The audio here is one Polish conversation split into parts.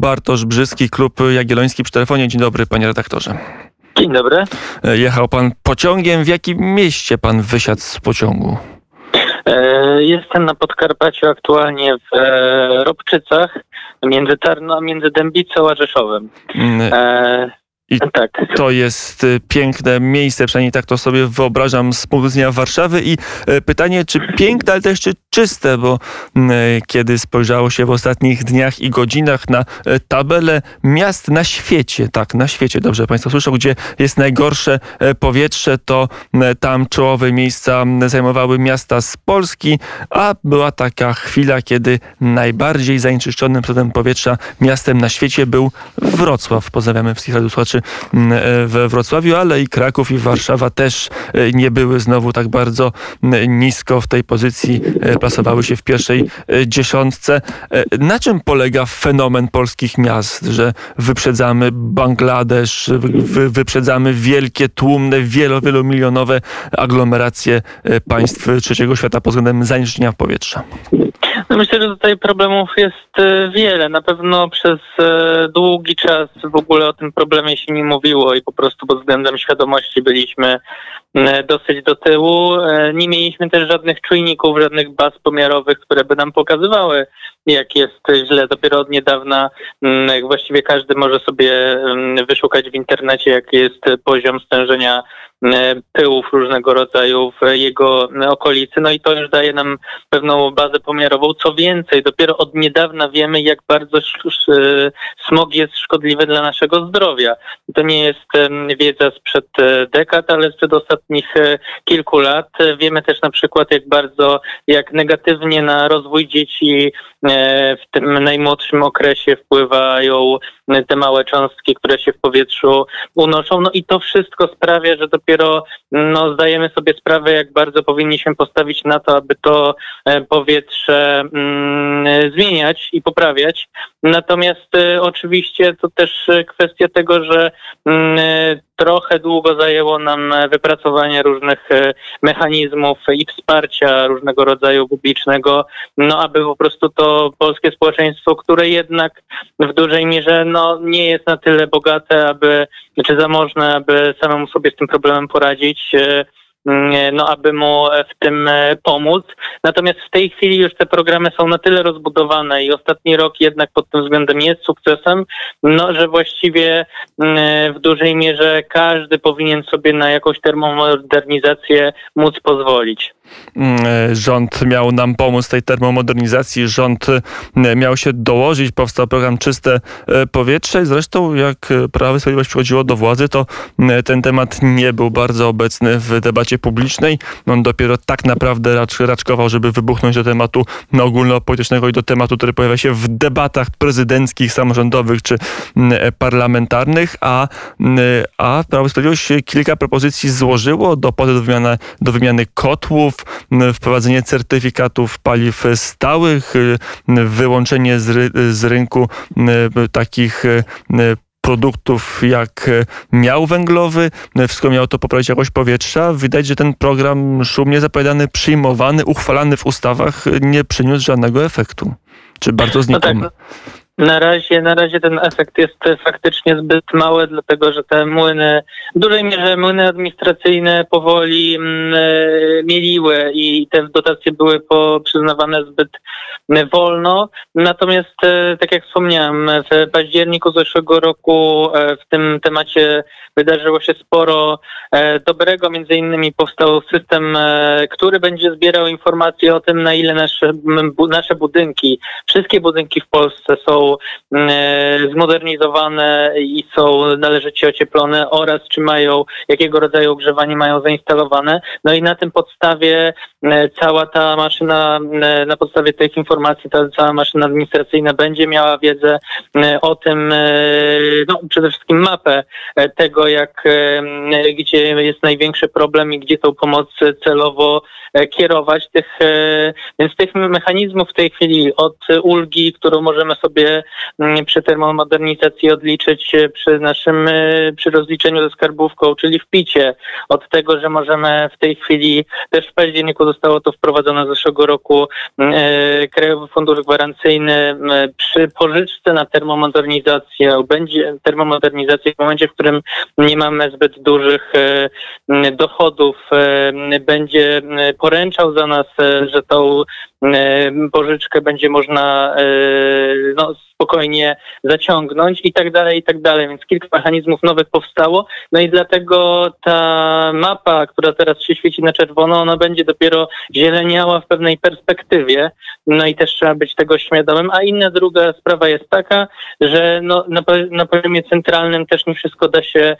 Bartosz Brzyski, Klub Jagielloński przy telefonie. Dzień dobry, panie redaktorze. Dzień dobry. Jechał pan pociągiem. W jakim mieście pan wysiadł z pociągu? E, jestem na Podkarpaciu aktualnie w e, Robczycach, między Tarno, między Dębicą a Rzeszowem. Mm, I tak. To jest y, piękne miejsce, przynajmniej tak to sobie wyobrażam z punktu widzenia Warszawy. I y, pytanie, czy piękne, ale też czy czyste, bo y, kiedy spojrzało się w ostatnich dniach i godzinach na tabelę miast na świecie, tak, na świecie, dobrze Państwo słyszą, gdzie jest najgorsze powietrze, to tam czołowe miejsca zajmowały miasta z Polski, a była taka chwila, kiedy najbardziej zanieczyszczonym przodem powietrza miastem na świecie był Wrocław. Pozdrawiamy wszystkich radiosłuchaczy mm, e, we Wrocławiu, ale i Kraków i Warszawa też e, nie były znowu tak bardzo mm, nisko w tej pozycji, e, plasowały się w pierwszej dziesiątce. Na czym polega fenomen polskich miast, że wyprzedzamy Bangladesz, wy- wy- wyprzedzamy wielkie, tłumne, wielo, wielomilionowe aglomeracje państw trzeciego świata pod względem zanieczyszczenia powietrza? No myślę, że tutaj problemów jest e, wiele. Na pewno przez e, długi czas w ogóle o tym problemie się nie mówiło i po prostu pod względem świadomości byliśmy e, dosyć do tyłu. Nie mieliśmy też żadnych czujników, żadnych baz pomiarowych, które by nam pokazywały, jak jest źle. Dopiero od niedawna mm, właściwie każdy może sobie mm, wyszukać w internecie, jaki jest poziom stężenia pyłów różnego rodzaju w jego e, okolicy. No i to już daje nam pewną bazę pomiarową. Co więcej, dopiero od niedawna wiemy, jak bardzo sz- smog jest szkodliwy dla naszego zdrowia. To nie jest wiedza sprzed e, dekad, ale sprzed ostatnich e, kilku lat. E, Wiemy też na przykład, jak bardzo, jak negatywnie na rozwój dzieci e, w tym najmłodszym okresie wpływają e, te małe cząstki, które się w powietrzu unoszą. No i to wszystko sprawia, że dopiero no, zdajemy sobie sprawę, jak bardzo powinniśmy postawić na to, aby to e, powietrze mm, zmieniać i poprawiać. Natomiast e, oczywiście to też e, kwestia tego, że e, trochę długo zajęło nam e, wypracowanie różnych e, mechanizmów i wsparcia różnego rodzaju publicznego, no aby po prostu to polskie społeczeństwo, które jednak w dużej mierze no, nie jest na tyle bogate, aby, czy zamożne, aby samemu sobie z tym problemem poradzić, e, no aby mu w tym e, pomóc. Natomiast w tej chwili już te programy są na tyle rozbudowane i ostatni rok jednak pod tym względem jest sukcesem, no że właściwie mm, w dużej mierze każdy powinien sobie na jakąś termomodernizację móc pozwolić. Mm, e, Rząd miał nam pomóc tej termomodernizacji, rząd e, miał się dołożyć, powstał program Czyste e, Powietrze. Zresztą jak Prawo i Sprawiedliwość przychodziło do władzy, to ten temat nie był bardzo obecny w debacie publicznej. On dopiero tak naprawdę racz, raczkował, żeby wybuchnąć do tematu no, ogólnopolitycznego i do tematu, który pojawia się w debatach prezydenckich, samorządowych czy parlamentarnych, a, a Prawo i Sprawiedliwość kilka propozycji złożyło do do wymiany, do wymiany kotłów, wprowadzenie certyfikatów paliw stałych, y, wyłączenie z, z rynku m, takich y, produktów jak y, miał węglowy, y, wszystko miało to poprawić jakość powietrza. Widać, że ten program szumnie zapowiadany, przyjmowany, uchwalany w ustawach y, nie przyniósł żadnego efektu. Czy bardzo No tak, znikomy? Na razie, na razie ten efekt jest faktycznie zbyt mały, dlatego że te młyny, w dużej mierze młyny administracyjne powoli e, mieliły i te dotacje były po, przyznawane zbyt wolno. Natomiast, e, tak jak wspomniałem, w październiku zeszłego roku e, w tym temacie wydarzyło się sporo dobrego. Między innymi powstał system, który będzie zbierał informacje o tym, na ile nasze, nasze budynki, wszystkie budynki w Polsce są e, zmodernizowane i są należycie ocieplone oraz czy mają, jakiego rodzaju ogrzewanie mają zainstalowane. No i na tym podstawie e, cała ta maszyna, e, na podstawie tych informacji ta cała maszyna administracyjna będzie miała wiedzę o tym, no przede wszystkim mapę tego, jak, gdzie jest największy problem i gdzie tą pomoc celowo kierować. Tych, więc tych mechanizmów w tej chwili od ulgi, którą możemy sobie mm, przy termomodernizacji odliczyć przy naszym, przy rozliczeniu ze skarbówką, czyli w picie. Od tego, że możemy w tej chwili, też w październiku zostało to wprowadzone z zeszłego roku, Krajowy Fundusz Gwarancyjny przy pożyczce na termomodernizację, będzie termomodernizacja w momencie, w którym nie mamy zbyt dużych dochodów, będzie poręczał za nas, że tą pożyczkę będzie można no, spokojnie zaciągnąć i tak dalej, i tak dalej. Więc kilka mechanizmów nowych powstało. No i dlatego ta mapa, która teraz się świeci na czerwono, ona będzie dopiero zieleniała w pewnej perspektywie. No i też trzeba być tego świadomym. A inna druga sprawa jest taka, że no, na, na poziomie centralnym też nie wszystko da się e,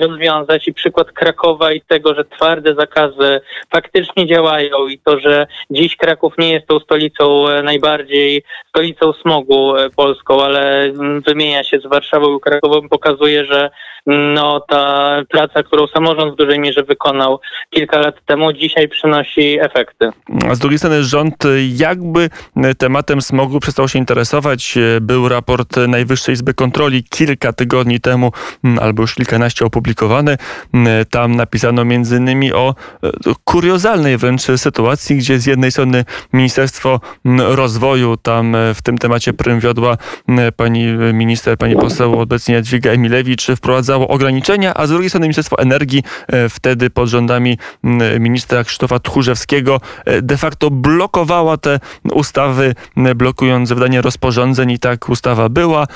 rozwiązać i przykład Krakowa i tego, że twarde zakazy faktycznie działają i to, że dziś Kraków nie jest tą stolicą e, najbardziej, stolicą smogu, E, polską, ale mm, wymienia się z Warszawą i Krakowem, pokazuje, że mm, no, ta praca, którą samorząd w dużej mierze wykonał kilka lat temu, dzisiaj przynosi efekty. A z drugiej strony rząd jakby tematem smogu przestał się interesować. Był raport Najwyższej Izby Kontroli kilka tygodni temu, albo już kilkanaście opublikowany. Tam napisano innymi o e, kuriozalnej wręcz sytuacji, gdzie z jednej strony Ministerstwo Rozwoju tam e, w tym temacie prym wiodła pani minister, pani poseł obecnie Jadwiga Emilewicz wprowadzało ograniczenia, a z drugiej strony Ministerstwo Energii e, wtedy pod rządami ministra Krzysztofa Tchórzewskiego e, de facto blokowała te ustawy, blokując wydanie rozporządzeń i tak ustawa była,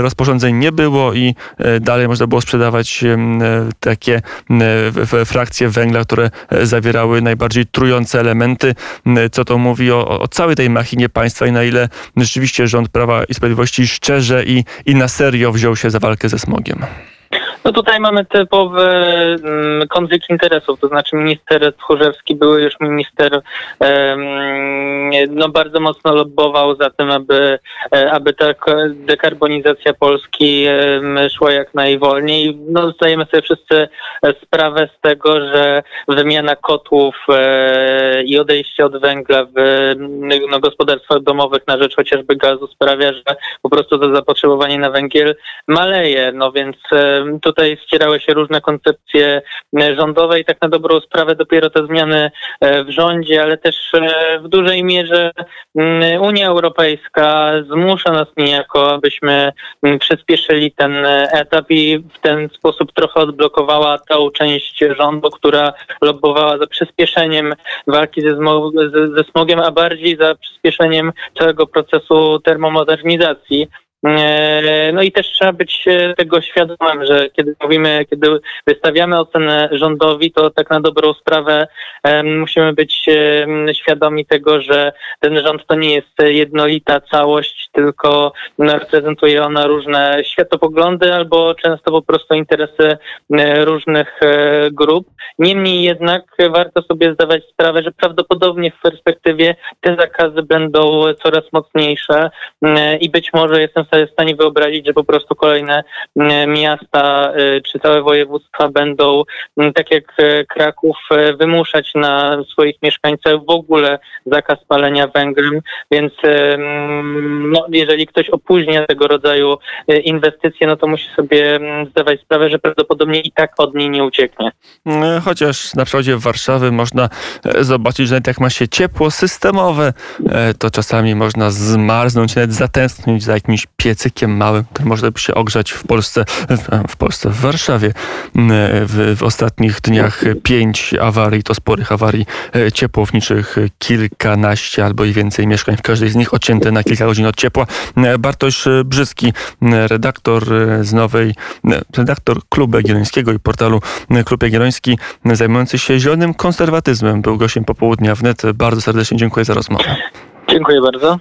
rozporządzeń nie było i e, dalej można było sprzedawać takie frakcje węgla, które zawierały najbardziej trujące elementy. Co to mówi o, o całej tej machinie państwa i na ile rzeczywiście rząd Prawa i Sprawiedliwości szczerze i, i na serio wziął się za walkę ze smogiem? No tutaj mamy typowy konflikt interesów, to znaczy minister Tchórzewski, były już minister, no bardzo mocno lobbował za tym, aby, e, aby ta dekarbonizacja Polski szła jak najwolniej. No zdajemy sobie wszyscy sprawę z tego, że wymiana kotłów e, i odejście od węgla w no, gospodarstwach domowych na rzecz chociażby gazu sprawia, że po prostu to zapotrzebowanie na węgiel maleje. No więc tutaj ścierały się różne koncepcje e, rządowe i tak na dobrą sprawę dopiero te zmiany e, w rządzie, ale też e, w dużej mierze mm, Unia Europejska zmusza nas niejako, abyśmy mm, przyspieszyli ten etap i w ten sposób trochę odblokowała tą część rządu, która lobbowała za przyspieszeniem walki ze, ze smogiem, a bardziej za przyspieszeniem całego procesu termomodernizacji. E, no i też trzeba być e, tego świadomym, że kiedy mówimy, kiedy wystawiamy ocenę rządowi, to tak na dobrą sprawę musimy być świadomi tego, że ten rząd to nie jest jednolita całość, tylko reprezentuje ona różne światopoglądy albo często po prostu interesy e, różnych grup. Niemniej jednak warto sobie zdawać sprawę, że prawdopodobnie w perspektywie te zakazy będą coraz mocniejsze i być może jestem sobie w stanie wyobrazić, że po prostu kolejne mm, miasta y, czy całe województwa będą, mm, tak jak y, Kraków, y, wymuszać na swoich mieszkańcach w ogóle zakaz palenia węglem, więc mm, no, jeżeli ktoś opóźnia tego rodzaju inwestycje, no to musi sobie zdawać sprawę, że prawdopodobnie i tak od niej nie ucieknie. Chociaż na przykładzie Warszawy można e, zobaczyć, że nawet jak ma się ciepło systemowe, e, to czasami można zmarznąć, nawet zatęsknić za jakimś piecykiem małym, który można by się ogrzać w Polsce, w Polsce, w Warszawie. W, w ostatnich dniach pięć awarii, to sporych awarii e, ciepłowniczych, kilkanaście albo i więcej mieszkań, w każdej z nich odcięte na kilka godzin od ciepła. Bartosz Brzyski, redaktor z nowej, redaktor Klubu Jagiellońskiego i portalu Klub Jagielloński, zajmujący się zielonym konserwatyzmem, był gościem popołudnia wnet. Bardzo serdecznie dziękuję za rozmowę. Dziękuję bardzo.